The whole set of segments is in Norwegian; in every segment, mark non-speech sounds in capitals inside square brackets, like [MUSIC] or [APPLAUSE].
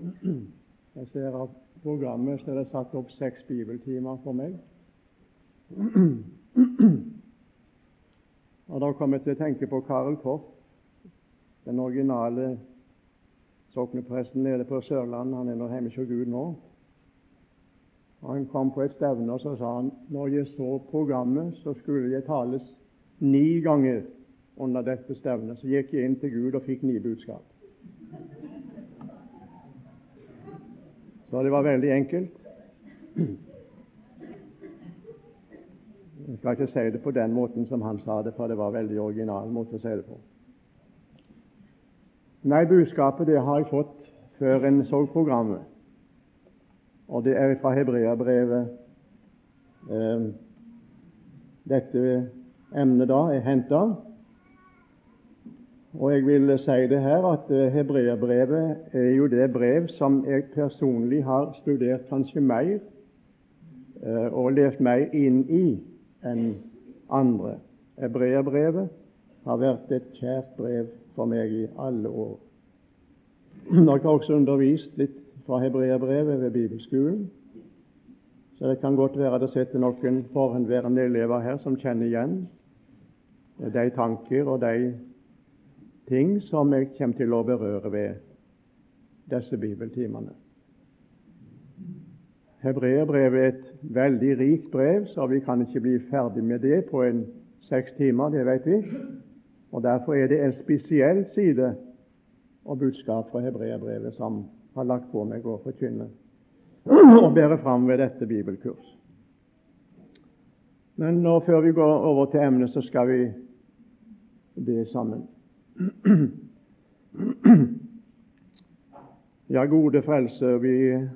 Jeg ser av programmet så er det satt opp seks bibeltimer for meg. Og Da kom jeg til å tenke på Karel Koff, den originale soknepresten nede på Sørlandet. Han er nå hjemme hos Gud nå. Og Han kom på et stevne og så sa han når jeg så programmet, så skulle jeg tales ni ganger under dette stevnet. Så gikk jeg inn til Gud og fikk ni budskap. Så det var veldig enkelt. Jeg skal ikke si det på den måten som han sa det, for det var veldig original måte å si det på. Nei, budskapet det har jeg fått før en så programmet, og det er fra Hebreabrevet. Eh, dette emnet da er henta. Og jeg vil si det her at hebreerbrevet Hebreabrevet er jo det brev som jeg personlig har studert kanskje mer eh, og levd mer inn i enn andre. Hebreabrevet har vært et kjært brev for meg i alle år. Dere har også undervist litt fra Hebreabrevet ved bibelskolen, så det kan godt være det sitter noen forhenværende elever her som kjenner igjen de tanker og de ting som jeg kommer til å berøre ved disse bibeltimene. Hebreerbrevet er et veldig rikt brev, så vi kan ikke bli ferdig med det på en seks timer, det vet vi. Og Derfor er det en spesiell side og budskap fra hebreerbrevet som har lagt på meg å forkynne og bære fram ved dette bibelkurs. Men nå, før vi går over til emnet, så skal vi be sammen. [CLEARS THROAT] Ja, gode frelser, vi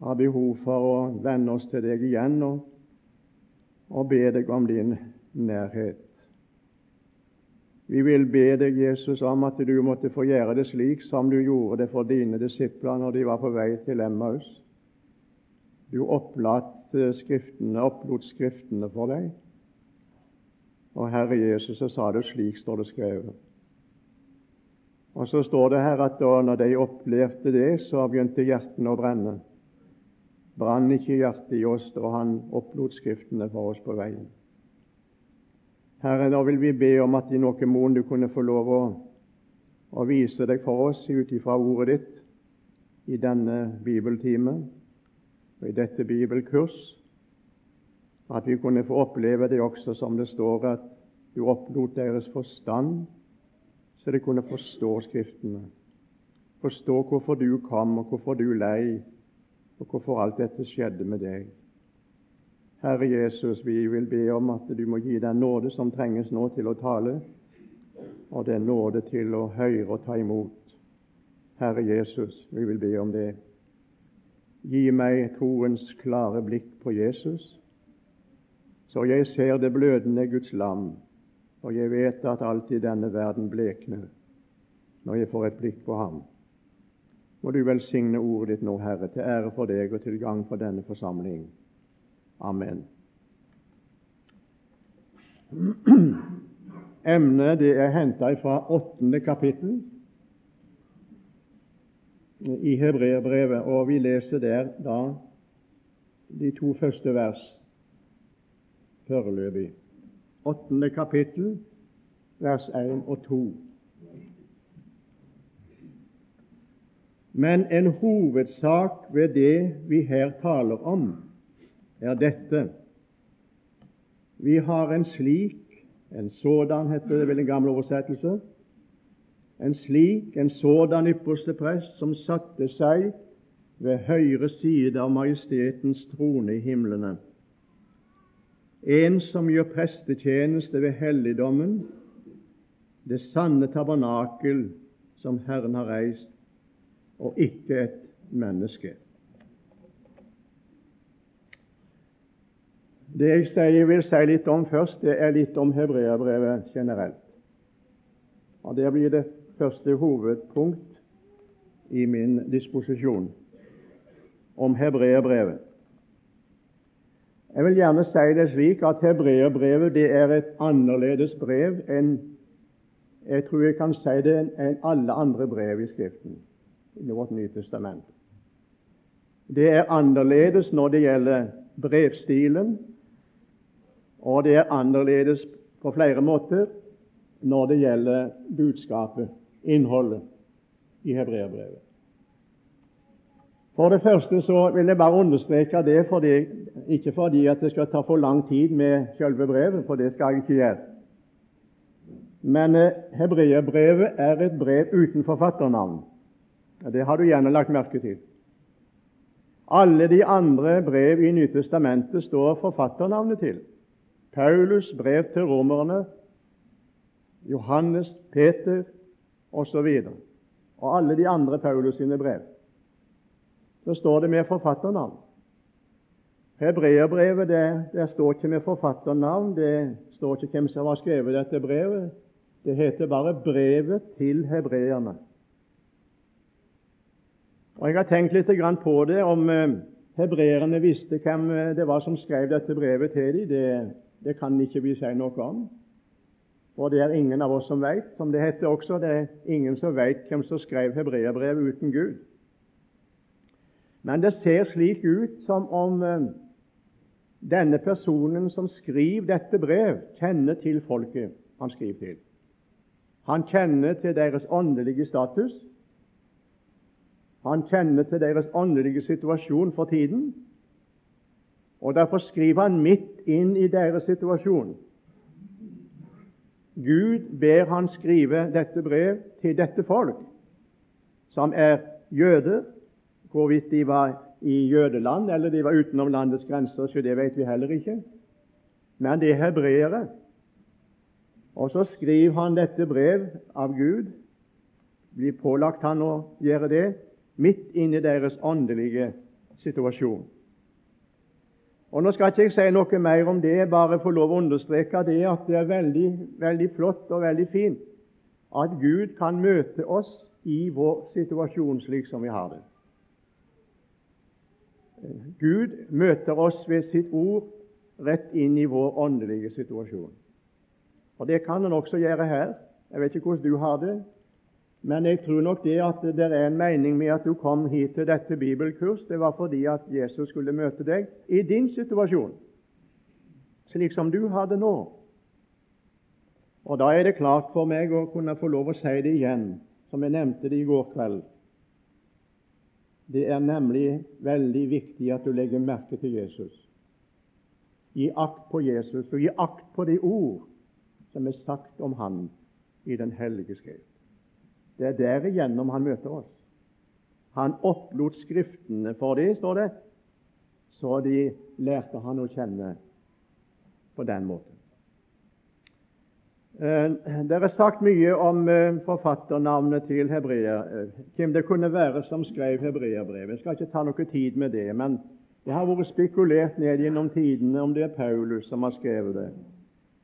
har behov for å vende oss til deg igjen og, og be deg om din nærhet. Vi vil be deg, Jesus, om at du måtte få gjøre det slik som du gjorde det for dine disipler når de var på vei til Emmaus. Du opplatt skriftene, opplot Skriftene for deg. Og Herre Jesus, så sa du slik står det skrevet. Og så står det her at da når de opplevde det, så begynte hjertene å brenne brann ikke hjertet i oss da han opplot Skriftene for oss på veien. Herre, da vil vi be om at i noen mån du kunne få lov å, å vise deg for oss ut ifra ordet ditt i denne bibeltime og i dette bibelkurs, at vi kunne få oppleve det også som det står at du opplot deres forstand, så de kunne forstå Skriftene, forstå hvorfor du kom, og hvorfor du lei, og hvorfor alt dette skjedde med deg. Herre Jesus, vi vil be om at du må gi den nåde som trenges nå til å tale, og den nåde til å høre og ta imot. Herre Jesus, vi vil be om det. Gi meg troens klare blikk på Jesus, så jeg ser det blødende Guds lam, og jeg vet at alt i denne verden blekner når jeg får et blikk på ham. Må du velsigne ordet ditt nå, Herre, til ære for deg og til gang for denne forsamling. Amen. Emnet det er henta fra åttende kapittel i Hebreerbrevet, og vi leser der da de to første vers foreløpig. Åttende kapittel, vers 1 og 2. Men en hovedsak ved det vi her taler om, er dette. Vi har en slik, en sådan heter det vel en gammel oversettelse, en slik, en sådan ypperste prest som satte seg ved høyre side av majestetens trone i himlene. En som gjør prestetjeneste ved helligdommen, det sanne tabernakel som Herren har reist og ikke et menneske. Det jeg vil si litt om først, det er litt om hebreerbrevet generelt. Og Det blir det første hovedpunkt i min disposisjon om hebreerbrevet. Jeg vil gjerne si det slik at hebreerbrevet det er et annerledes brev enn jeg tror jeg kan si det enn alle andre brev i Skriften i vårt Nye Testament. Det er annerledes når det gjelder brevstilen, og det er annerledes på flere måter når det gjelder budskapet, innholdet, i hebreerbrevet. For det første så vil jeg bare understreke det, fordi, ikke fordi at det skal ta for lang tid med selve brevet, for det skal jeg ikke gjøre. Men eh, hebreerbrevet er et brev uten forfatternavn. Det har du gjerne lagt merke til. Alle de andre brev i Nytestamentet står forfatternavnet til. Paulus' brev til romerne, Johannes, Peter osv. Og, og alle de andre Paulus sine brev. Så står det med forfatternavn. Hebreerbrevet det, det står ikke med forfatternavn, det står ikke hvem som har skrevet dette brevet. Det heter bare 'Brevet til hebreerne'. Og Jeg har tenkt litt på det, om eh, hebreerne visste hvem eh, det var som skrev dette brevet til dem. Det, det kan ikke vi si noe om. Og det er ingen av oss som vet, som det heter også. Det er ingen som vet hvem som skrev hebreerbrevet uten Gud. Men det ser slik ut som om eh, denne personen som skriver dette brev, kjenner til folket han skriver til. Han kjenner til deres åndelige status. Han kjenner til deres åndelige situasjon for tiden. Og Derfor skriver han midt inn i deres situasjon. Gud ber han skrive dette brev til dette folk, som er jøder, Hvorvidt de var i jødeland eller de var utenom landets grenser, så det vet vi heller ikke. Men det er hebreere. Og så skriver han dette brev av Gud, blir pålagt han å gjøre det, midt inne i deres åndelige situasjon. Og Nå skal ikke jeg si noe mer om det, bare få lov å understreke det at det er veldig, veldig flott og veldig fint at Gud kan møte oss i vår situasjon slik som vi har det. Gud møter oss ved sitt ord rett inn i vår åndelige situasjon. Og Det kan han også gjøre her. Jeg vet ikke hvordan du har det, men jeg tror nok det at det er en mening med at du kom hit til dette bibelkurs. Det var fordi at Jesus skulle møte deg i din situasjon, slik som du har det nå. Og Da er det klart for meg å kunne få lov å si det igjen, som jeg nevnte det i går kveld. Det er nemlig veldig viktig at du legger merke til Jesus. Gi akt på Jesus, og gi akt på de ord som er sagt om han i Den hellige skrift. Det er derigjennom han møter oss. Han opplot Skriftene for det, står det, så de lærte han å kjenne på den måten. Eh, det er sagt mye om eh, forfatternavnet til hebreer, eh, hvem det kunne være som skrev hebreerbrevet. Jeg skal ikke ta noe tid med det, men det har vært spekulert ned gjennom tidene om det er Paulus som har skrevet det,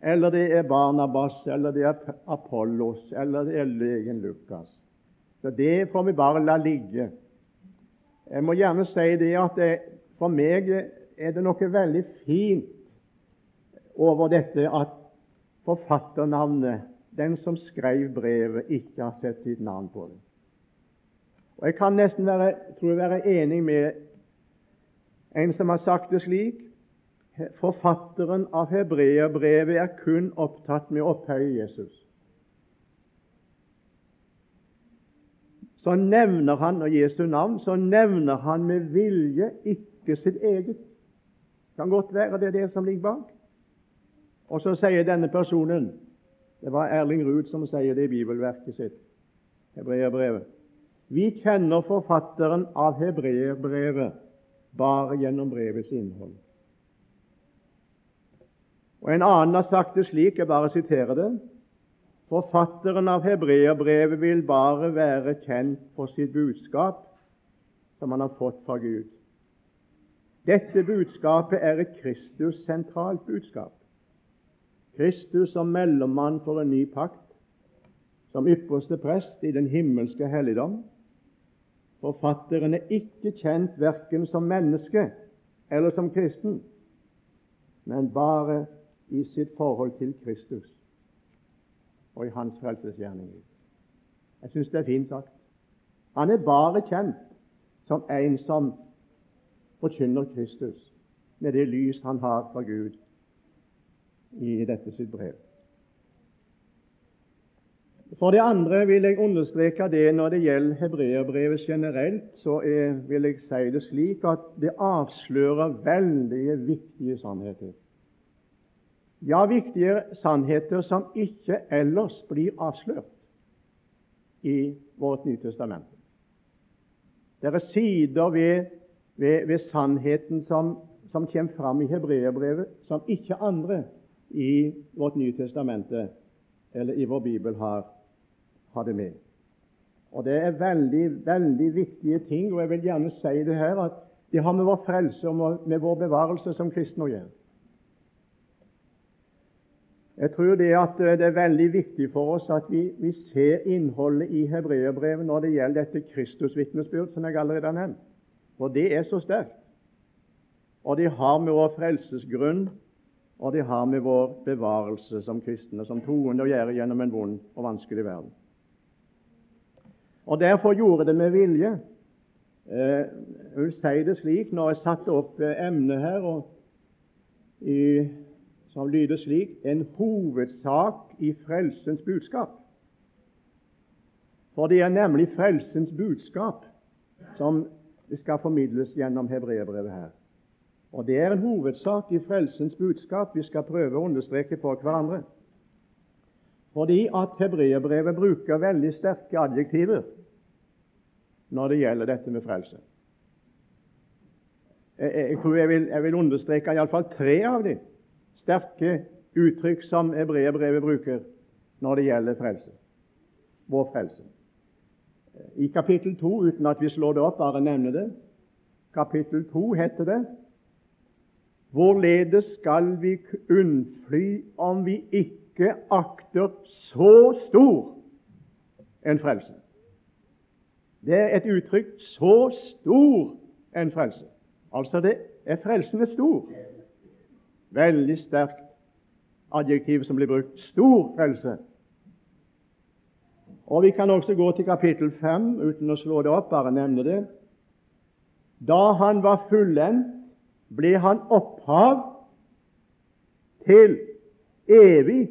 eller det er Barnabas, eller det er Apollos, eller det er legen Lukas. Så Det får vi bare la ligge. Jeg må gjerne si det at det, for meg er det noe veldig fint over dette at forfatternavnet, den som skrev brevet, ikke har sett sitt navn på det. Og Jeg kan nesten være, tror jeg, være enig med en som har sagt det slik Forfatteren av hebreerbrevet er kun opptatt med å opphøye Jesus. Så nevner han og Jesu navn, så nevner han med vilje ikke sitt eget. Det kan godt være det er det som ligger bak. Og så sier denne personen Det var Erling Ruud som sier det i bibelverket sitt, hebreerbrevet. Vi kjenner forfatteren av hebreerbrevet bare gjennom brevets innhold. Og En annen har sagt det slik, jeg bare siterer det. Forfatteren av hebreerbrevet vil bare være kjent for sitt budskap som han har fått fra Gud. Dette budskapet er et Kristus-sentralt budskap. Kristus som mellommann for en ny pakt, som ypperste prest i den himmelske helligdom. Forfatteren er ikke kjent verken som menneske eller som kristen, men bare i sitt forhold til Kristus og i hans frelsesgjerning. Jeg syns det er fint sagt. Han er bare kjent som en som forkynner Kristus med det lys han har fra Gud i dette sitt brev. For det andre vil jeg understreke det når det gjelder hebreerbrevet generelt, så er, vil jeg si det slik at det avslører veldig viktige sannheter. Ja, viktige sannheter som ikke ellers blir avslørt i vårt Nytestamente. Det er sider ved, ved, ved sannheten som, som kommer fram i hebreerbrevet, som ikke andre i vårt Nye Testamente eller i vår Bibel har, har det med. Og Det er veldig veldig viktige ting, og jeg vil gjerne si det her, at det har med vår frelse og med vår bevarelse som kristne å gjøre. Jeg tror det, at det er veldig viktig for oss at vi, vi ser innholdet i hebreerbrevet når det gjelder dette Kristusvitnesbyrd, som jeg allerede har nevnt. For det er så sterkt. Og det har med vår frelsesgrunn og det har med vår bevarelse som kristne, som troende, å gjøre gjennom en vond og vanskelig verden. Og Derfor gjorde det med vilje. Jeg vil si det slik når jeg satte opp eh, emnet her, i, som lyder slik en hovedsak i frelsens budskap. For det er nemlig frelsens budskap som skal formidles gjennom hebreerbrevet her. Og Det er en hovedsak i frelsens budskap vi skal prøve å understreke for hverandre. Fordi at hebreerbrevet bruker veldig sterke adjektiver når det gjelder dette med frelse. Jeg, tror jeg vil, jeg vil understreke iallfall tre av de sterke uttrykk som hebreerbrevet bruker når det gjelder frelse. Vår frelse. I kapittel 2, uten at vi slår det opp, bare nevner det, kapittel 2 heter det Hvorledes skal vi unnfly om vi ikke akter så stor en frelse? Det er et uttrykk 'så stor en frelse'. Altså det er frelsen er stor. Veldig sterkt adjektiv som blir brukt. Stor frelse. Og Vi kan også gå til kapittel 5 uten å slå det opp, bare nevne det. Da han var fullendt ble han opphav til evig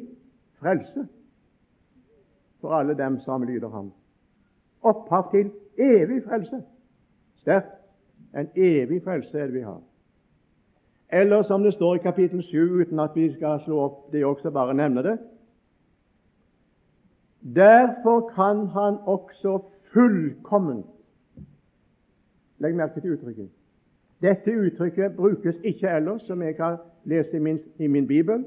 frelse for alle dem som lyder ham. Opphav til evig frelse. Sterkt. En evig frelse er det vi har. Eller som det står i kapittel 7, uten at vi skal slå opp det også, bare nevne det Derfor kan han også fullkomment Legg merke til uttrykket dette uttrykket brukes ikke ellers, som jeg har lest i min, i min bibel.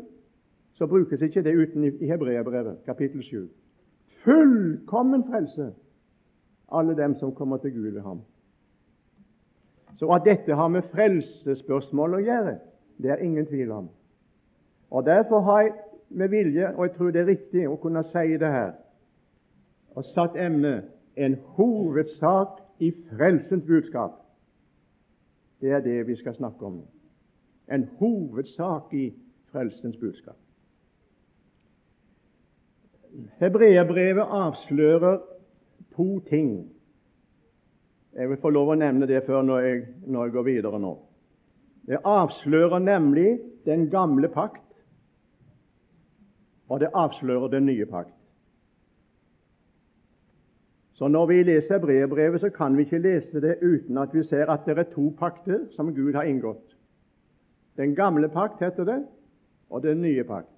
Så brukes ikke det uten i, Hebreabrevet, kapittel 7. Fullkommen frelse, alle dem som kommer til Gud ved ham. Så at dette har med frelsesspørsmål å gjøre, det er ingen tvil om. Og Derfor har jeg med vilje, og jeg tror det er riktig å kunne si det her, og satt emnet en hovedsak i frelsens budskap. Det er det vi skal snakke om. En hovedsak i frelsens budskap. Hebreerbrevet avslører to ting. Jeg vil få lov å nevne det før når jeg, når jeg går videre nå. Det avslører nemlig den gamle pakt, og det avslører den nye pakt. Så Når vi leser brevbrevet, så kan vi ikke lese det uten at vi ser at det er to pakter som Gud har inngått. Den gamle pakt heter det, og den nye pakt.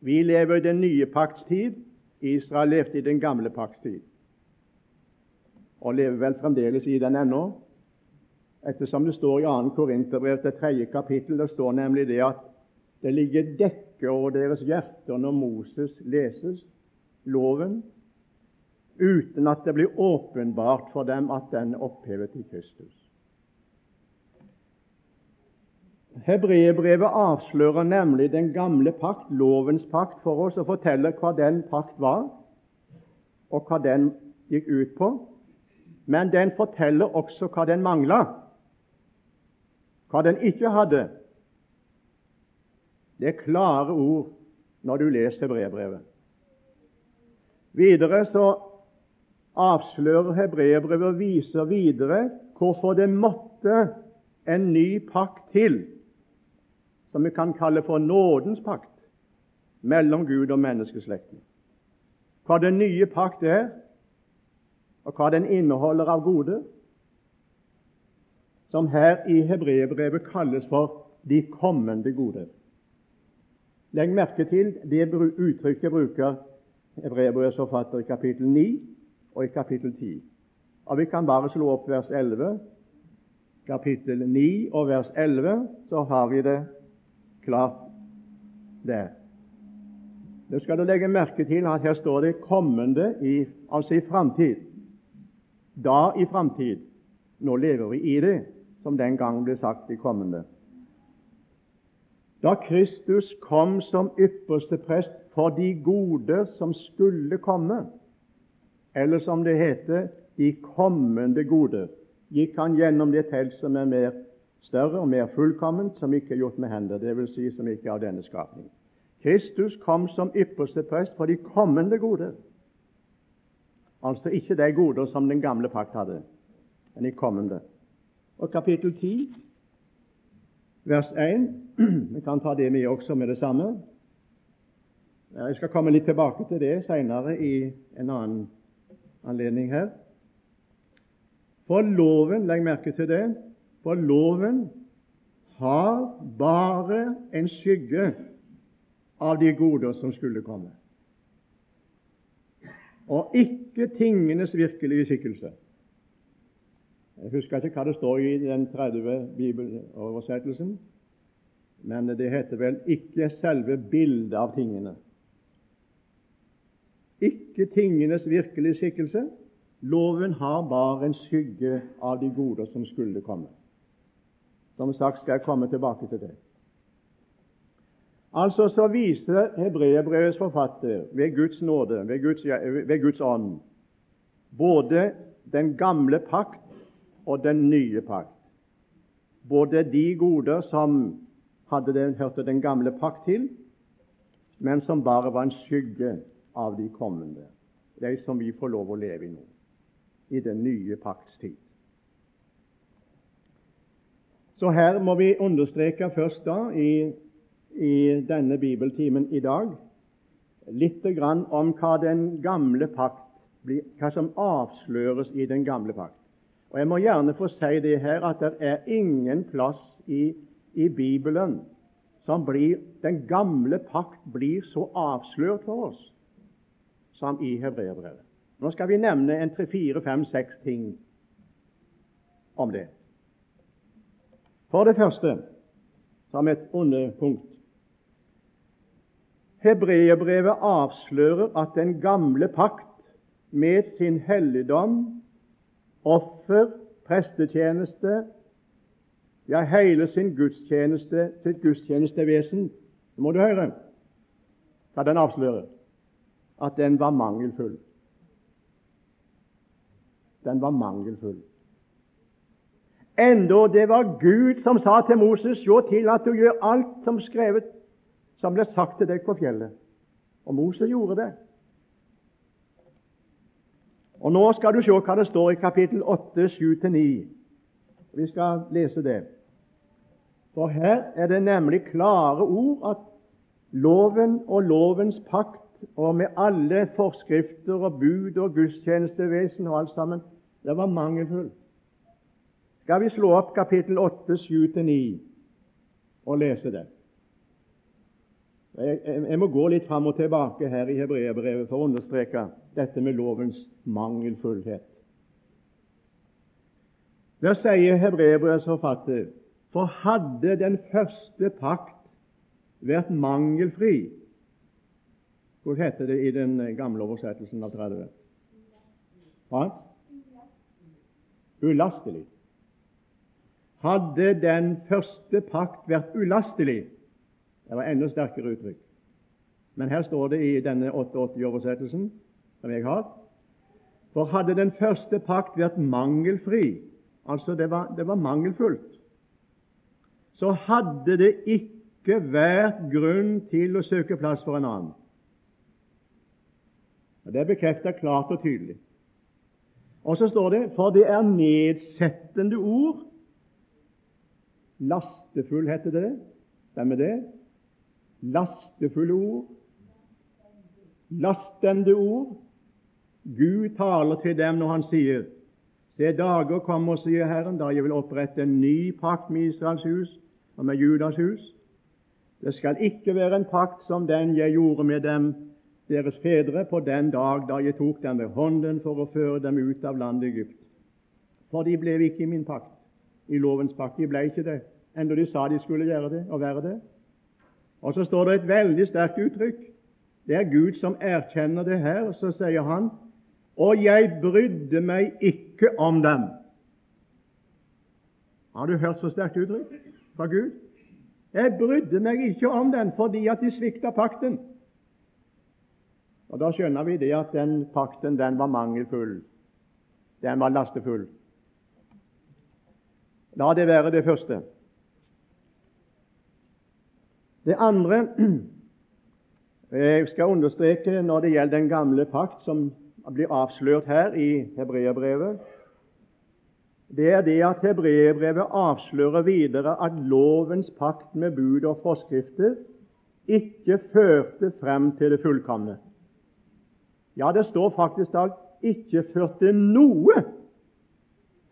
Vi lever i den nye pakts tid. Israel levde i den gamle pakts tid, og lever vel fremdeles i den ennå. Ettersom det står i 2. Korinterbrev til tredje kapittel, det står nemlig det at det ligger dekke over deres hjerter når Moses leses, loven, uten at det blir åpenbart for dem at den er opphevet i Kristus. Hebreerbrevet avslører nemlig den gamle pakt, lovens pakt, for oss og forteller hva den pakt var, og hva den gikk ut på. Men den forteller også hva den mangla, hva den ikke hadde. Det er klare ord når du leser brevbrevet. Videre så avslører hebreerbrevet og viser videre hvorfor det måtte en ny pakt til, som vi kan kalle for nådens pakt, mellom Gud og menneskeslekten. Hva den nye pakt er, og hva den inneholder av gode, som her i hebreerbrevet kalles for de kommende gode. Legg merke til det uttrykket bruker hebreerbrevets forfatter i kapittel 9 og i kapittel 10. Og Vi kan bare slå opp vers 11. Kapittel 9 og vers 11, så har vi det klart der. Nå skal du legge merke til at her står det 'kommende', i, altså i framtid. Da i framtid. Nå lever vi i det, som den gang ble sagt i kommende. Da Kristus kom som ypperste prest for de gode som skulle komme, eller som det heter, de kommende gode, gikk han gjennom det telt som er mer større og mer fullkomment, som ikke er gjort med hender, dvs. Si som ikke er av denne skapning. Kristus kom som ypperste prest for de kommende gode. Altså ikke de goder som den gamle pakt hadde, men de kommende. Og kapittel 10, vers 1 [CLEARS THROAT] Vi kan ta det med også med det samme. Jeg skal komme litt tilbake til det senere i en annen anledning her. For loven, legg merke til det, for loven har bare en skygge av de goder som skulle komme, og ikke tingenes virkelige skikkelse. Jeg husker ikke hva det står i den 30. bibeloversettelsen, men det heter vel 'ikke selve bildet av tingene'. Ikke tingenes virkelige skikkelse. Loven har bare en skygge av de goder som skulle komme. Som sagt skal jeg komme tilbake til det. Altså så viser hebreerbrevets forfatter ved Guds nåde, ved Guds, ved Guds ånd, både den gamle pakt og den nye pakt. Både de goder som hadde den, hørte den gamle pakt til, men som bare var en skygge av de kommende, de som vi får lov å leve i nå, i den nye pakts tid. Så her må vi understreke først da i, i denne bibeltimen i dag litt grann om hva den gamle pakt hva som avsløres i den gamle pakt. Og Jeg må gjerne få si det her at det er ingen plass i, i Bibelen som blir, den gamle pakt blir så avslørt for oss som i hebreerbrevet. Nå skal vi nevne en tre, fire, fem, seks ting om det. For det første, som et underpunkt Hebreerbrevet avslører at den gamle pakt med sin helligdom offer, prestetjeneste, ja, hele sin gudstjeneste, sitt gudstjenestevesen det må du høre hva den avslører at den var mangelfull. Den var mangelfull. Enda det var Gud som sa til Moses se til at du gjør alt som skrevet, som ble sagt til deg på fjellet. Og Moses gjorde det. Og Nå skal du se hva det står i kapittel 8, 7-9. Vi skal lese det. For her er det nemlig klare ord at loven og lovens pakt, og med alle forskrifter og bud og gudstjenestevesen og alt sammen, det var mangelfull. Skal vi slå opp kapittel 8, 7-9 og lese det? Jeg, jeg, jeg, må gå litt fram og tilbake her i hebreerbrevet for å understreke dette med lovens mangelfullhet. Der sier hebreerbrevets forfatter for hadde den første pakt vært mangelfri Hvor heter det i den gamle oversettelsen av 30? Hva? Ulastelig. Hadde den første pakt vært ulastelig det var enda sterkere uttrykk. Men her står det i denne 88-oversettelsen som jeg har For hadde den første pakt vært mangelfri, altså det var, det var mangelfullt, så hadde det ikke vært grunn til å søke plass for en annen. Og Det er bekreftet klart og tydelig. Og så står det for det er nedsettende ord Lastefull heter det. Stemmer det? Lastefulle ord. Lastende ord. Gud taler til dem når han sier Se, dager kommer, sier Herren, da jeg vil opprette en ny pakt med Israels hus og med Judas hus. Det skal ikke være en pakt som den jeg gjorde med dem, deres fedre, på den dag da jeg tok dem ved hånden for å føre dem ut av landet Egypt. For de ble ikke i min pakt, i lovens pakt. De ble ikke det, enda de sa de skulle gjøre det og være det. Og så står det et veldig sterkt uttrykk. Det er Gud som erkjenner det her, så sier han og jeg brydde meg ikke om dem. Har du hørt så sterkt uttrykk fra Gud? Jeg brydde meg ikke om dem fordi at de svikta pakten. Og Da skjønner vi det at den pakten den var mangelfull. Den var lastefull. La det være det første. Det andre [CLEARS THROAT] jeg skal understreke når det gjelder den gamle pakt, som blir avslørt her i hebreerbrevet, det er det at hebreerbrevet avslører videre at lovens pakt med bud og forskrifter ikke førte frem til det fullkomne. Ja, det står faktisk da ikke førte noe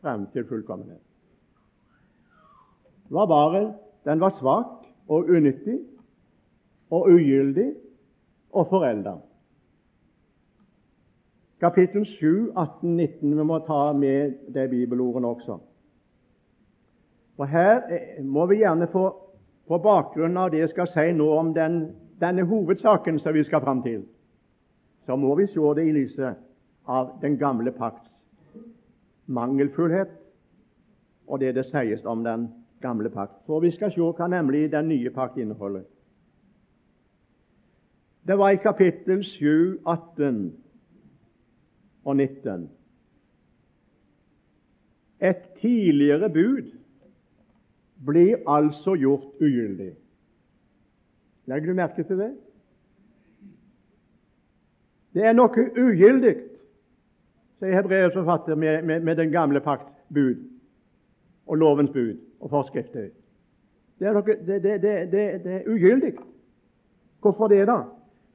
frem til fullkommenhet. Det var bare den var svak og unyttig og ugyldig og forelda kapittel 7, 18, 19. Vi må ta med det bibelordene også. For Her må vi gjerne få, på bakgrunn av det jeg skal si nå om den, denne hovedsaken som vi skal fram til, så må vi se det i lyset av den gamle pakts mangelfullhet og det det sies om den gamle pakt. For vi skal se hva nemlig den nye pakt inneholder. Det var i kapittel 7, 18 og 19. Et tidligere bud blir altså gjort ugyldig. Legger du merke til det? Det er noe ugyldig, sier Hebreus forfatter, med, med, med, den gamle pakts bud og lovens bud og forskrifter. Det er, noe, det, det, det, det er ugyldig. Hvorfor det, da?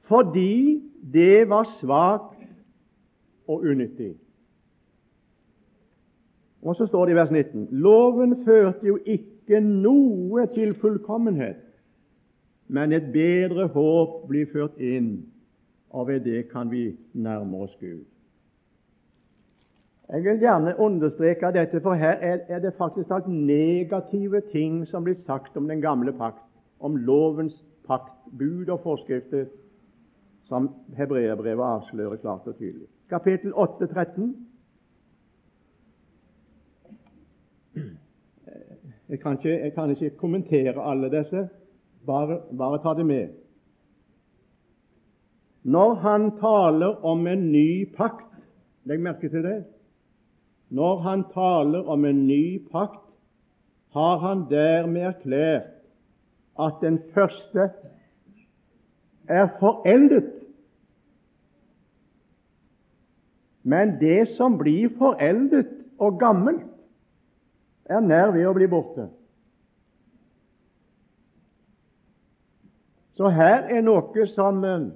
Fordi det var svakt og unyttig. Og så står det i vers 19.: Loven førte jo ikke noe til fullkommenhet, men et bedre håp blir ført inn, og ved det kan vi nærme oss Gud. Jeg vil gjerne understreke dette, for her er det faktisk alt negative ting som blir sagt om den gamle pakt, om lovens pakt, bud og forskrifter, som hebreerbrevet avslører klart og tydelig kapittel 8, 13. Jeg kan, ikke, jeg kan ikke kommentere alle disse, bare, bare ta det med. Når han taler om en ny pakt Legg merke til det. Når han taler om en ny pakt, har han dermed erklært at den første er foreldet Men det som blir foreldet og gammelt, er nær ved å bli borte. Så her er noe som eh,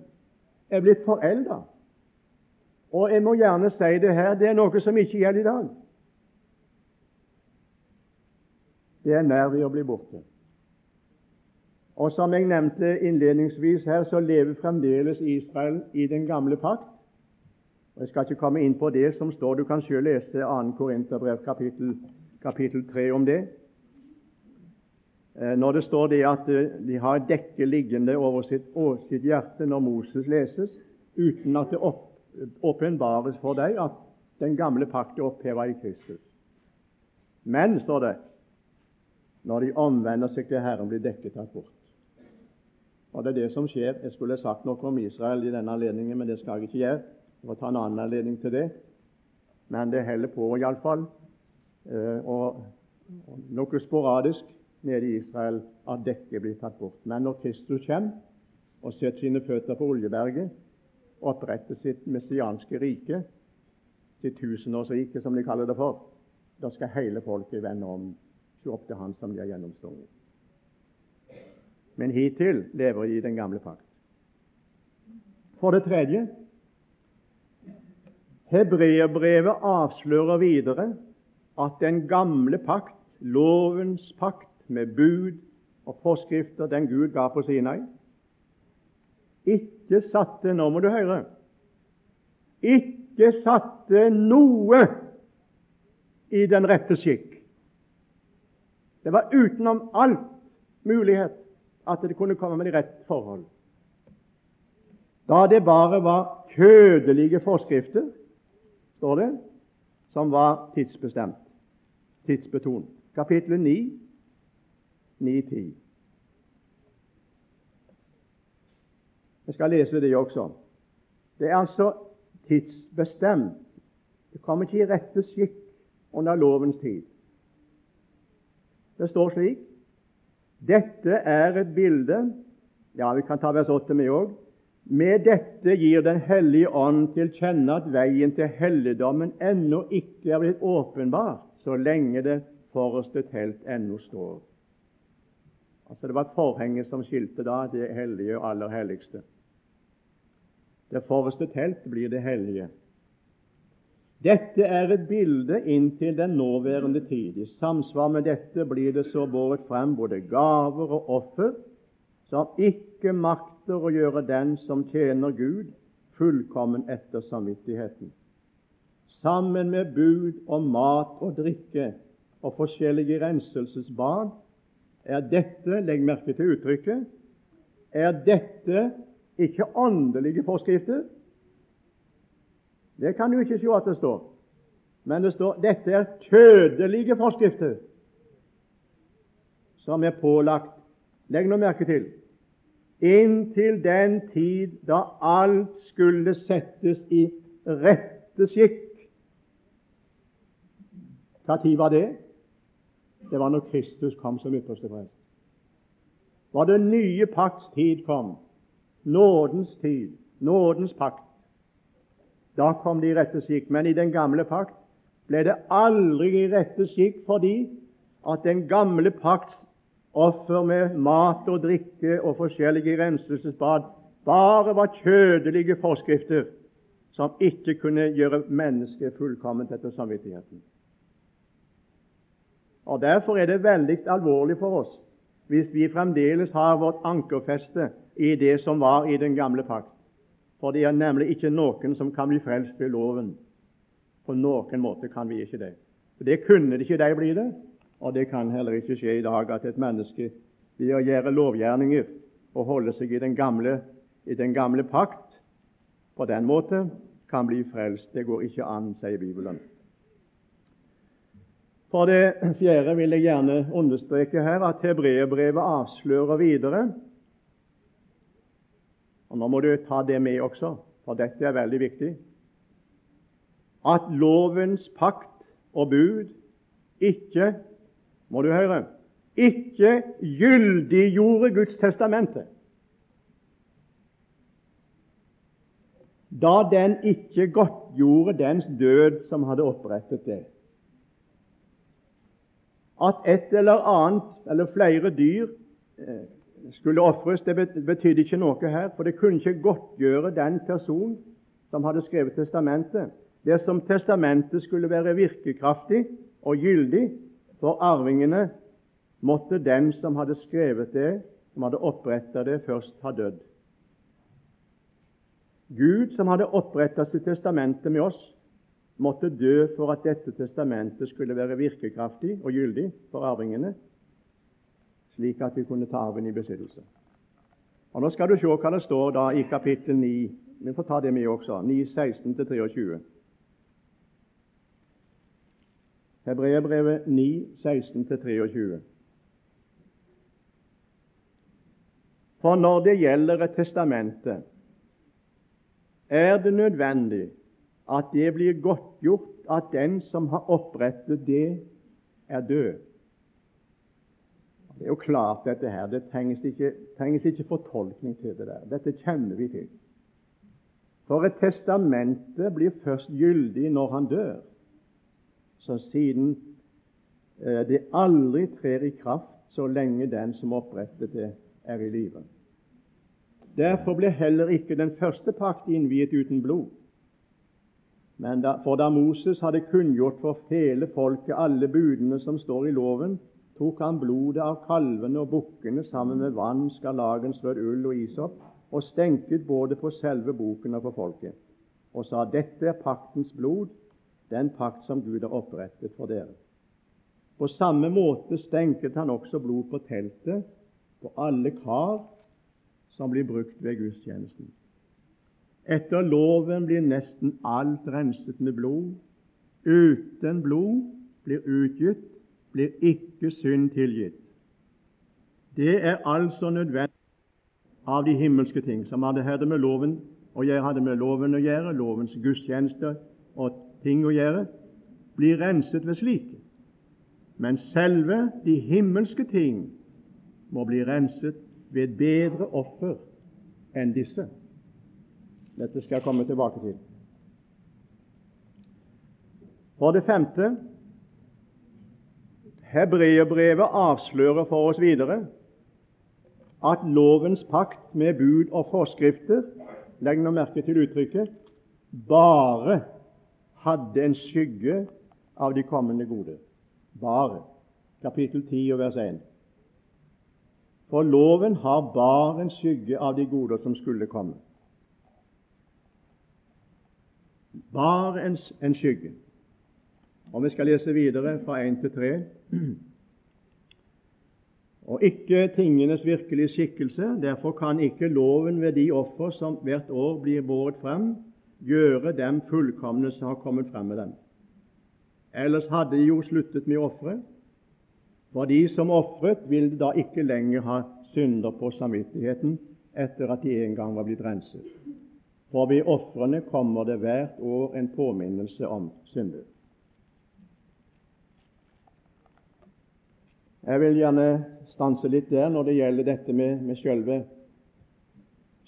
er blitt forelda. Og jeg må gjerne si det her det er noe som ikke gjelder i dag. Det er nær ved å bli borte. Og som jeg nevnte innledningsvis her, så lever fremdeles Israel i den gamle pakt. Jeg skal ikke komme inn på det som står, du kan selv lese 2. Korinterbrev kapittel, kapittel 3 om det. Eh, når det står det at eh, de har et dekke liggende over sitt, sitt hjerte når Moses leses, uten at det åpenbares for deg at den gamle pakt er oppheva i Kristus. Men, står det, når de omvender seg til Herren, blir dekket tatt bort. Og Det er det som skjer. Jeg skulle sagt noe om Israel i denne anledningen, men det skal jeg ikke gjøre. Jeg må ta en annen anledning til det, men det holder på iallfall. Eh, og, og noe sporadisk nede i Israel at dekket blir tatt bort. Men når Kristus kommer og setter sine føtter på Oljeberget, oppretter sitt messianske rike, sitt tusenårsrike, som de kaller det for, da skal hele folket vende om Se opp til Han som de har gjennomstått. Men hittil lever de i den gamle pakt. For det tredje Hebreerbrevet avslører videre at den gamle pakt, lovens pakt med bud og forskrifter den Gud ga på Sinai, ikke satte Nå må du høre ikke satte noe i den rette skikk. Det var utenom alt mulighet at det kunne komme med de rette forhold. Da det bare var kødelige forskrifter, står det, som var tidsbestemt, tidsbetont. Kapittel 9, 9-10. Jeg skal lese det også. Det er altså tidsbestemt. Det kommer ikke i rette skikk under lovens tid. Det står slik Dette er et bilde Ja, vi kan ta vers 8 med òg. Med dette gir Den hellige ånd til kjenne at veien til helligdommen ennå ikke er blitt åpenbar, så lenge det forreste telt ennå står. Altså Det var et forhenge som skilte da det hellige og aller helligste. Det forreste telt blir det hellige. Dette er et bilde inntil den nåværende tid. I samsvar med dette blir det så båret frem både gaver og offer som ikke makter å gjøre den som tjener Gud, fullkommen etter samvittigheten. Sammen med bud om mat og drikke og forskjellige renselsesbad er dette, legg merke til uttrykket, er dette ikke åndelige forskrifter. Det kan du ikke se at det står. Men det står dette er kjødelige forskrifter som er pålagt Legg nå merke til inntil den tid da alt skulle settes i rette skikk. Tid var det? Det var når Kristus kom som ypperste prest. Var det nye pakts tid kom, nådens tid, nådens pakt. Da kom det i rette skikk. Men i den gamle pakt ble det aldri i rette skikk fordi at den gamle pakts offer med mat og drikke og forskjellige renselsesbad bare var kjødelige forskrifter som ikke kunne gjøre mennesket fullkomment etter samvittigheten. Og Derfor er det veldig alvorlig for oss hvis vi fremdeles har vårt ankerfeste i det som var i den gamle pakt. For det er nemlig ikke noen som kan bli frelst ved loven. På noen måte kan vi ikke det. For Det kunne det ikke de bli det, og det kan heller ikke skje i dag at et menneske ved å gjøre lovgjerninger og holde seg i den gamle, i den gamle pakt på den måte kan bli frelst. Det går ikke an, sier Bibelen. For det fjerde vil jeg gjerne understreke her at hebreerbrevet avslører videre. Og Nå må du ta det med også, for dette er veldig viktig. At lovens pakt og bud ikke må du høre ikke gyldiggjorde Guds testamente. Da den ikke godtgjorde dens død som hadde opprettet det at et eller annet eller flere dyr eh, skulle ofres, det betydde ikke noe her, for det kunne ikke godtgjøre den person som hadde skrevet testamentet. Dersom testamentet skulle være virkekraftig og gyldig for arvingene, måtte den som hadde skrevet det, som hadde opprettet det, først ha dødd. Gud, som hadde opprettet sitt testamente med oss, måtte dø for at dette testamentet skulle være virkekraftig og gyldig for arvingene, slik at vi kunne ta arven i besittelse. Og Nå skal du se hva det står da i kapittel 9. Vi får ta det med også. 9, 16-23. Hebreerbrevet 9, 16-23. For når det gjelder et testamente, er det nødvendig at det blir godtgjort at den som har opprettet det, er død. Det er jo klart, dette her. Det trengs ikke, trengs ikke fortolkning til det der. Dette kjenner vi til. For et testamente blir først gyldig når han dør. Så siden eh, det aldri trer i kraft så lenge den som opprettet det, er i live. Derfor ble heller ikke den første pakt innviet uten blod. Men da, for da Moses hadde kunngjort for hele folket alle budene som står i loven, tok han blodet av kalvene og bukkene sammen med vann, skarlagenslød, ull og isopp, og stenket både på selve boken og på folket, og sa dette er paktens blod, den pakt som Gud har opprettet for dere. På samme måte stenket han også blod på teltet, på alle kar som blir brukt ved gudstjenesten. Etter loven blir nesten alt renset med blod. Uten blod blir utgitt, blir ikke synd tilgitt. Det er altså nødvendig av de himmelske ting, som hadde, hadde med loven og jeg hadde med loven å gjøre, lovens gudstjenester og ting å gjøre, blir renset ved slike. Men selve de himmelske ting må bli renset ved bedre offer enn disse. Dette skal jeg komme tilbake til. For det femte Hebreerbrevet avslører for oss videre at lovens pakt med bud og forskrifter legg nå merke til uttrykket bare hadde en skygge av de kommende gode. Bare. Kapittel 10 og vers 1. For loven har bare en skygge av de goder som skulle komme. Bare en, en skygge. Og Vi skal lese videre fra 1 til 3. Og ikke tingenes virkelige skikkelse. Derfor kan ikke loven ved de offer som hvert år blir båret frem, gjøre dem fullkomne som har kommet frem med dem. Ellers hadde de jo sluttet med å ofre. For de som ofret, ville da ikke lenger ha synder på samvittigheten etter at de en gang var blitt renset. For ved ofrene kommer det hvert år en påminnelse om synder. Jeg vil gjerne stanse litt der når det gjelder dette med, med selve,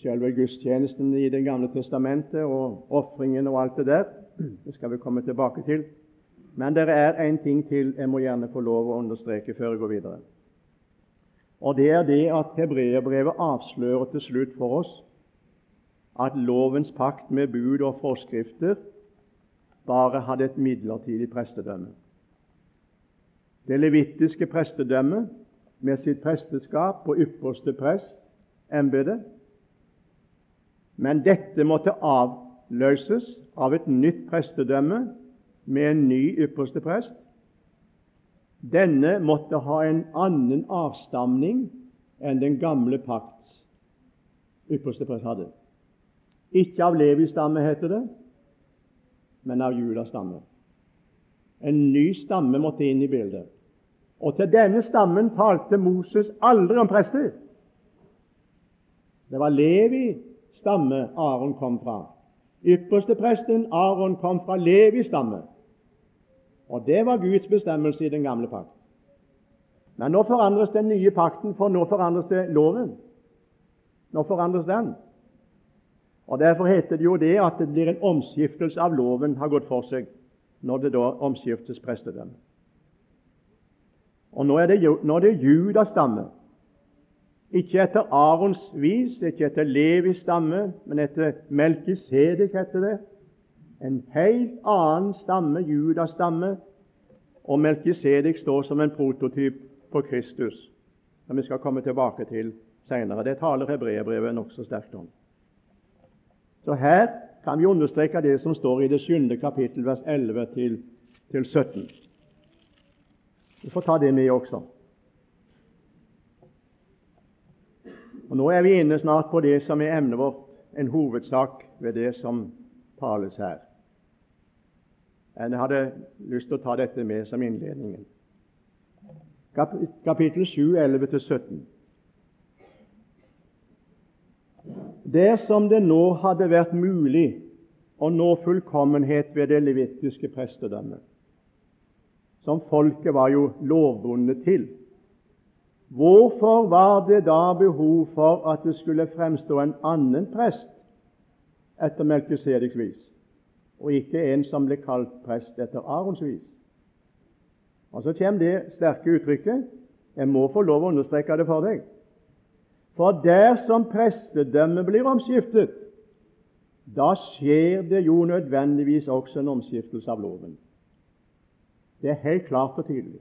selve gudstjenesten i Det gamle testamentet og ofringen og alt det der. Det skal vi komme tilbake til. Men det er en ting til jeg må gjerne få lov å understreke før jeg går videre. Og Det er det at hebreerbrevet avslører til slutt for oss at lovens pakt med bud og forskrifter bare hadde et midlertidig prestedømme. Det levittiske prestedømmet med sitt presteskap og ypperste prest, embetet. Men dette måtte avløses av et nytt prestedømme med en ny ypperste prest. Denne måtte ha en annen avstamning enn den gamle pakts ypperste prest hadde. Ikke av Levis stamme, heter det, men av Judas stamme. En ny stamme måtte inn i bildet. Og til denne stammen talte Moses aldri om prester. Det var Levi stamme Aron kom fra. Ypperste presten Aron kom fra Levi stamme. Og det var Guds bestemmelse i den gamle pakt. Men nå forandres den nye pakten, for nå forandres det loven. Nå forandres den. Og Derfor heter det jo det at det blir en omskiftelse av loven har gått for seg når det da omskiftes prestedømme. Og nå er det, det Judas stamme. Ikke etter Arons vis, ikke etter Levis stamme, men etter Melkisedek, heter det. En helt annen stamme, Judas stamme, og Melkisedek står som en prototyp på Kristus, som vi skal komme tilbake til senere. Det taler hebreerbrevet nokså sterkt om. Så her kan vi understreke det som står i det 7. kapittel, vers 11 til, til 17. Vi får ta det med også. Og Nå er vi inne snart på det som er emnet vårt, en hovedsak ved det som tales her. Jeg hadde lyst til å ta dette med som innledningen. Kapittel 7, 11-17. Dersom det nå hadde vært mulig å nå fullkommenhet ved det levittiske prestedømmet, som folket var jo lovbundet til. Hvorfor var det da behov for at det skulle fremstå en annen prest etter Melkisedeks vis, og ikke en som ble kalt prest etter Arons vis? Og så kommer det sterke uttrykket Jeg må få lov å understreke det for deg. For dersom prestedømmet blir omskiftet, da skjer det jo nødvendigvis også en omskiftelse av loven. Det er helt klart og tydelig.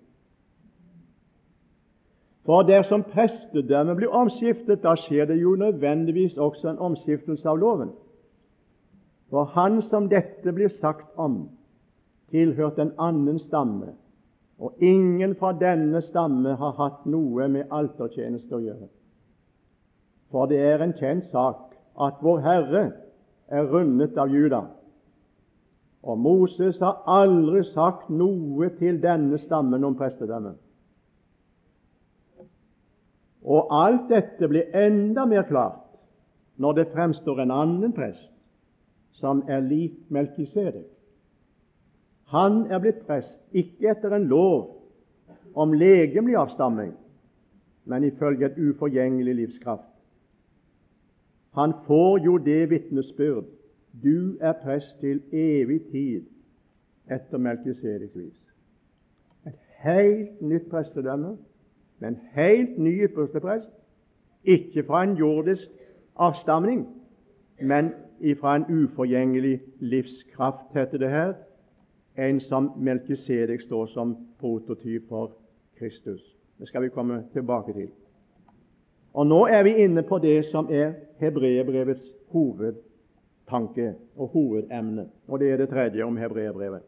For dersom prestedømmet blir omskiftet, da skjer det jo nødvendigvis også en omskiftelse av loven. For han som dette blir sagt om, tilhørte en annen stamme, og ingen fra denne stamme har hatt noe med altertjeneste å gjøre. For det er en kjent sak at Vår Herre er rundet av Juda. Og Moses har aldri sagt noe til denne stammen om prestedømmet. Og alt dette blir enda mer klart når det fremstår en annen prest som er lik Melkisedek. Han er blitt prest ikke etter en lov om legemlig avstamming, men ifølge et uforgjengelig livskraft. Han får jo det vitnesbyrd du er prest til evig tid etter Melkisedeks vis. Et helt nytt prestedømme med en helt ny ypperste prest, ikke fra en jordisk avstamning, men fra en uforgjengelig livskraft, heter det her, en som Melkisedek står som prototyp for Kristus. Det skal vi komme tilbake til. Og Nå er vi inne på det som er hebreerbrevets hovedtanke og hovedemne, og det er det tredje om hebreerbrevet.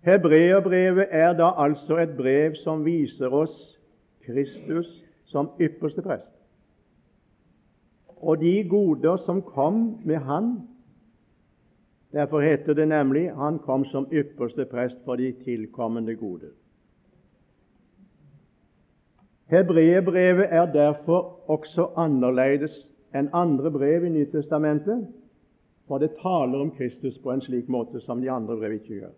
Hebreerbrevet er da altså et brev som viser oss Kristus som ypperste prest, og de goder som kom med Han. Derfor heter det nemlig han kom som ypperste prest for de tilkommende goder. Hebreerbrevet er derfor også annerledes enn andre brev i Nytestamentet, for det taler om Kristus på en slik måte som de andre brev ikke gjør.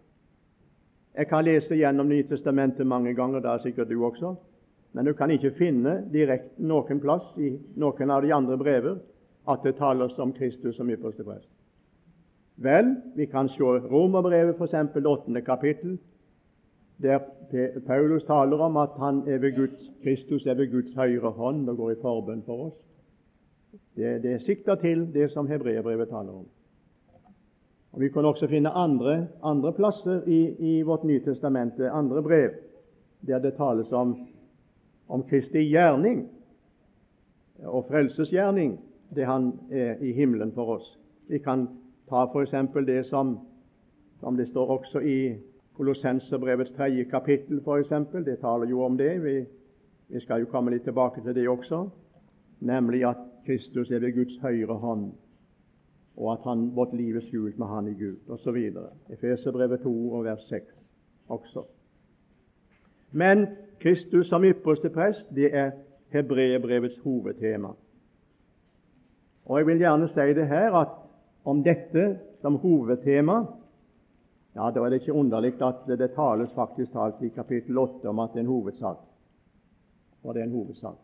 Jeg kan lese gjennom Nytestamentet mange ganger, det er sikkert du også, men du kan ikke finne direkte noen plass i noen av de andre brever at det tales om Kristus som ypperste prest. Vel, vi kan se Romerbrevet, f.eks. det åttende kapittel, der Paulus taler om at han er ved Guds, Kristus er ved Guds høyre hånd og går i forbønn for oss. Det, det sikter til det som hebreerbrevet taler om. Og Vi kan også finne andre, andre plasser i, i vårt Nye testamente, andre brev, der det tales om, om Kristi gjerning og frelsesgjerning, det Han er i himmelen for oss. Vi kan ta f.eks. det som, som det står også i Kolossenserbrevets tredje kapittel, eksempel. Det taler jo om det. Vi, vi, skal jo komme litt tilbake til det også, nemlig at Kristus er ved Guds høyre hånd, og at han, vårt liv er skjult med Han i Gud, osv. Efeserbrevet 2 og vers 6 også. Men Kristus som ypperste prest, det er hebreerbrevets hovedtema. Og Jeg vil gjerne si det her at om dette som hovedtema ja, Da er det ikke underlig at det tales faktisk talt i kapittel 8 om at det er en hovedsak. For det er en hovedsak.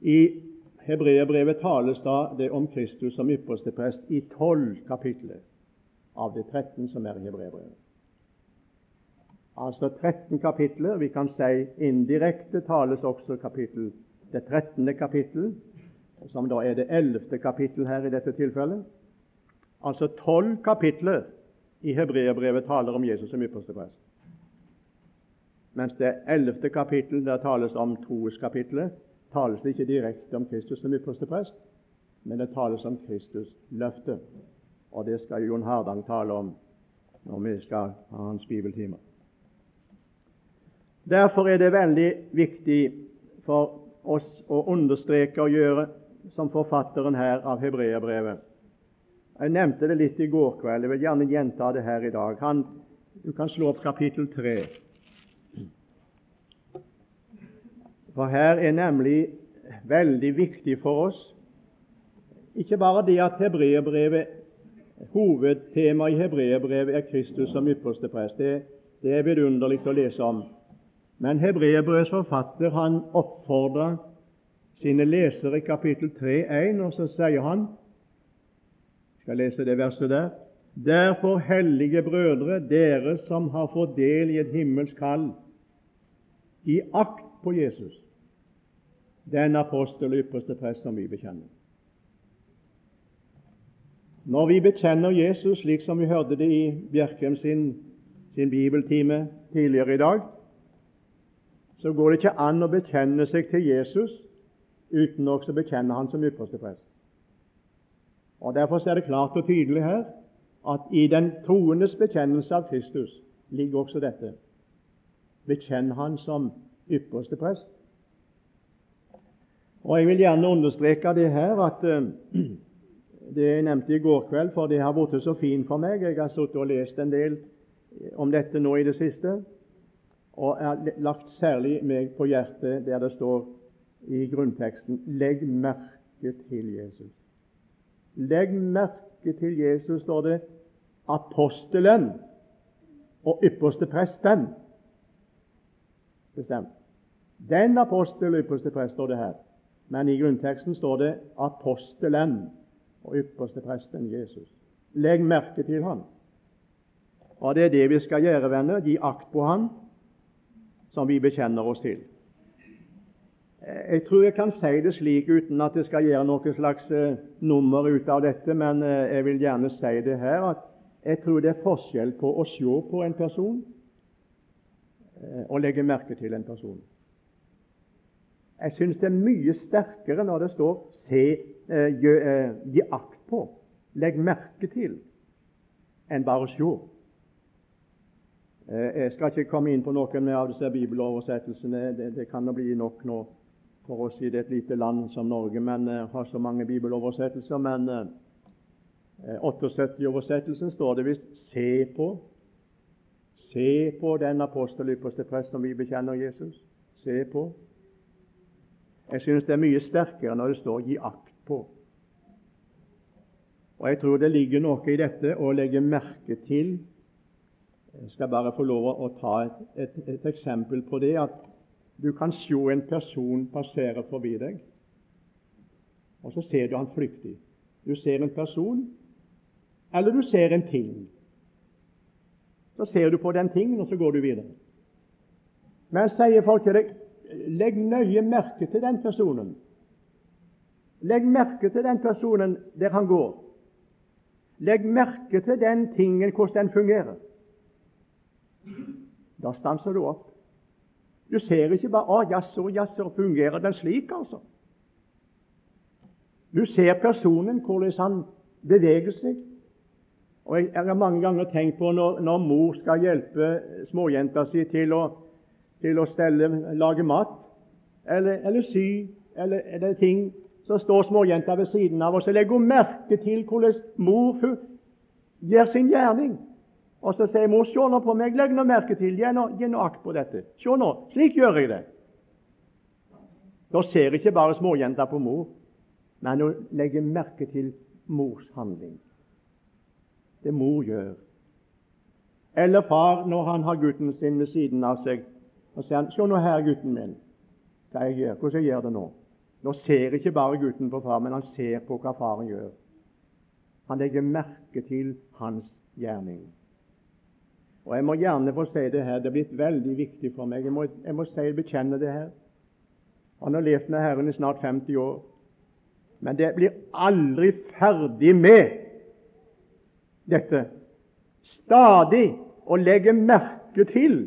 I Hebreerbrevet tales da det om Kristus som ypperste prest i tolv kapitler av de 13 som er i Hebreerbrevet. Altså 13 kapitler. Vi kan si indirekte tales også kapittel, det 13. kapittel, som da er det 11. kapittel her i dette tilfellet. Altså tolv kapitler i Hebreerbrevet taler om Jesus som ypperste prest. Mens det 11. kapittel der tales om troskapitlet, tales det ikke direkte om Kristus som ypperste prest, men det tales om Kristus løfte. Og det skal Jon Hardang tale om når vi skal ha hans bibeltimer. Derfor er det veldig viktig for oss å understreke og gjøre som forfatteren her av Hebreerbrevet. Jeg nevnte det litt i går kveld. Jeg vil gjerne gjenta det her i dag. Han, du kan slå opp kapittel 3. For her er nemlig veldig viktig for oss ikke bare det at hebreerbrevet Hovedtemaet i hebreerbrevet er Kristus som ypperste prest. Det, det er vidunderlig å lese om. Men hebreerbrevets forfatter han oppfordrer sine lesere i kapittel 3, 1, og så sier han skal lese det verset der Derfor, hellige brødre, dere som har fått del i et himmelsk kall, i akt på Jesus, den apostel og ypperste prest som vi bekjenner. Når vi bekjenner Jesus, slik som vi hørte det i Bjerkreim sin, sin bibeltime tidligere i dag, så går det ikke an å bekjenne seg til Jesus uten også å bekjenne Han som ypperste prest. Og Derfor er det klart og tydelig her at i den troendes bekjennelse av Kristus ligger også dette. Bekjenn Han som ypperste prest. Og Jeg vil gjerne understreke det her at uh, [CLEARS THROAT] det jeg nevnte i går kveld, for det har blitt så fint for meg. Jeg har sittet og lest en del om dette nå i det siste, og jeg har lagt særlig meg på hjertet der det står i grunnteksten 'Legg merke til Jesus'. Legg merke til Jesus, står det, apostelen og ypperste presten. Bestemt. Den apostel og ypperste prest står det her, men i grunnteksten står det apostelen og ypperste presten Jesus. Legg merke til han. Og det er det vi skal gjøre, venner. Gi akt på han som vi bekjenner oss til. Jeg tror jeg kan si det slik uten at jeg skal gjøre noe slags eh, nummer ut av dette, men eh, jeg vil gjerne si det her at jeg tror det er forskjell på å se på en person eh, og legge merke til en person. Jeg syns det er mye sterkere når det står 'se, eh, gi, eh, gi akt på', 'legg merke til', enn bare å se. Eh, jeg skal ikke komme inn på noen av disse bibeloversettelsene. Det, det kan bli nok nå for oss i et lite land som Norge, men uh, har så mange bibeloversettelser. Men uh, 78-oversettelsen står det visst 'se på'. Se på den apostel ypperste prest som vi bekjenner Jesus. Se på. Jeg synes det er mye sterkere når det står 'gi akt på'. Og Jeg tror det ligger noe i dette å legge merke til. Jeg skal bare få lov å ta et, et, et eksempel på det. At du kan se en person passere forbi deg, og så ser du han flyktig. Du ser en person, eller du ser en ting. Så ser du på den tingen, og så går du videre. Men sier folk til deg Legg nøye merke til den personen. Legg merke til den personen der han går. Legg merke til den tingen, hvordan den fungerer. Da stanser du opp. Du ser ikke bare 'Å, jaså, jaså, fungerer den slik', altså. Du ser personen, hvordan han beveger seg. Og Jeg har mange ganger tenkt på når, når mor skal hjelpe småjenta si til å til å stelle, lage mat eller, eller sy eller, eller, ting, så står småjenta ved siden av, og så legger merke til hvordan mor gjør sin gjerning. Og så sier mor 'Se nå på meg, legg nå merke til, gi nå, akt på dette.' Se nå, slik gjør jeg det. Da ser ikke bare småjenta på mor, men hun legger merke til mors handling. Det mor gjør. Eller far når han har gutten sin ved siden av seg, og sier han, 'Se nå her, gutten min, hva jeg gjør, hvordan jeg gjør det nå.' Nå ser ikke bare gutten på far, men han ser på hva faren gjør. Han legger merke til hans gjerning. Og Jeg må gjerne få si det her, det er blitt veldig viktig for meg. Jeg må, jeg må si, bekjenne det her. Han har levd med Herren i snart 50 år. Men det blir aldri ferdig med dette. Stadig å legge merke til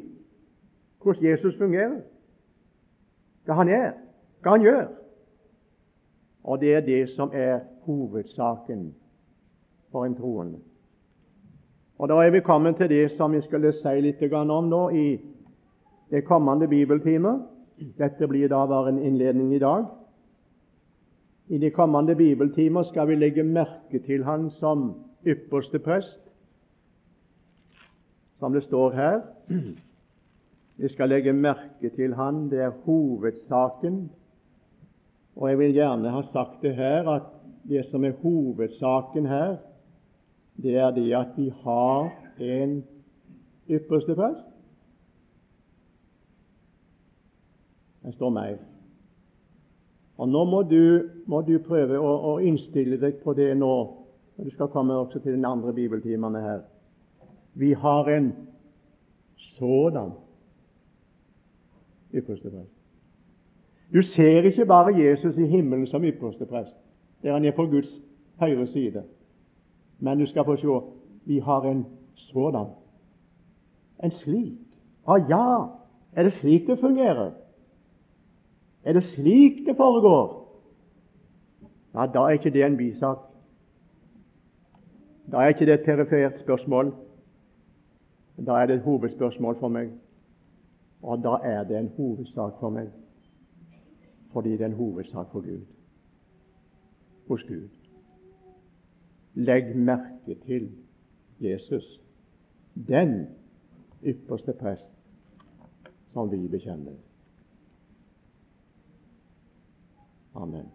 hvordan Jesus fungerer, hva han er, hva han gjør. Og det er det som er hovedsaken for en troende. Og Da er vi kommet til det som vi skulle si litt om nå i det kommende bibeltime. Dette blir da bare en innledning i dag. I de kommende bibeltimer skal vi legge merke til Han som ypperste prest, som det står her. Vi skal legge merke til han, det er hovedsaken. Og jeg vil gjerne ha sagt det her at det som er hovedsaken her, det er det at vi har en ypperste prest. Det står mer. Og Nå må du, må du prøve å, å, innstille deg på det nå Du skal komme også til den andre bibeltimene her. Vi har en sådan ypperste prest. Du ser ikke bare Jesus i himmelen som ypperste prest, der han er på Guds høyre side. Men du skal få se vi har en sådan. En slik. Å ah, ja, er det slik det fungerer? Er det slik det foregår? Ja, Da er ikke det en bisak. Da er ikke det et perifert spørsmål. Da er det et hovedspørsmål for meg. Og da er det en hovedsak for meg, fordi det er en hovedsak for Gud. Hos Gud. Legg merke til Jesus, den ypperste prest som vi bekjenner. Amen.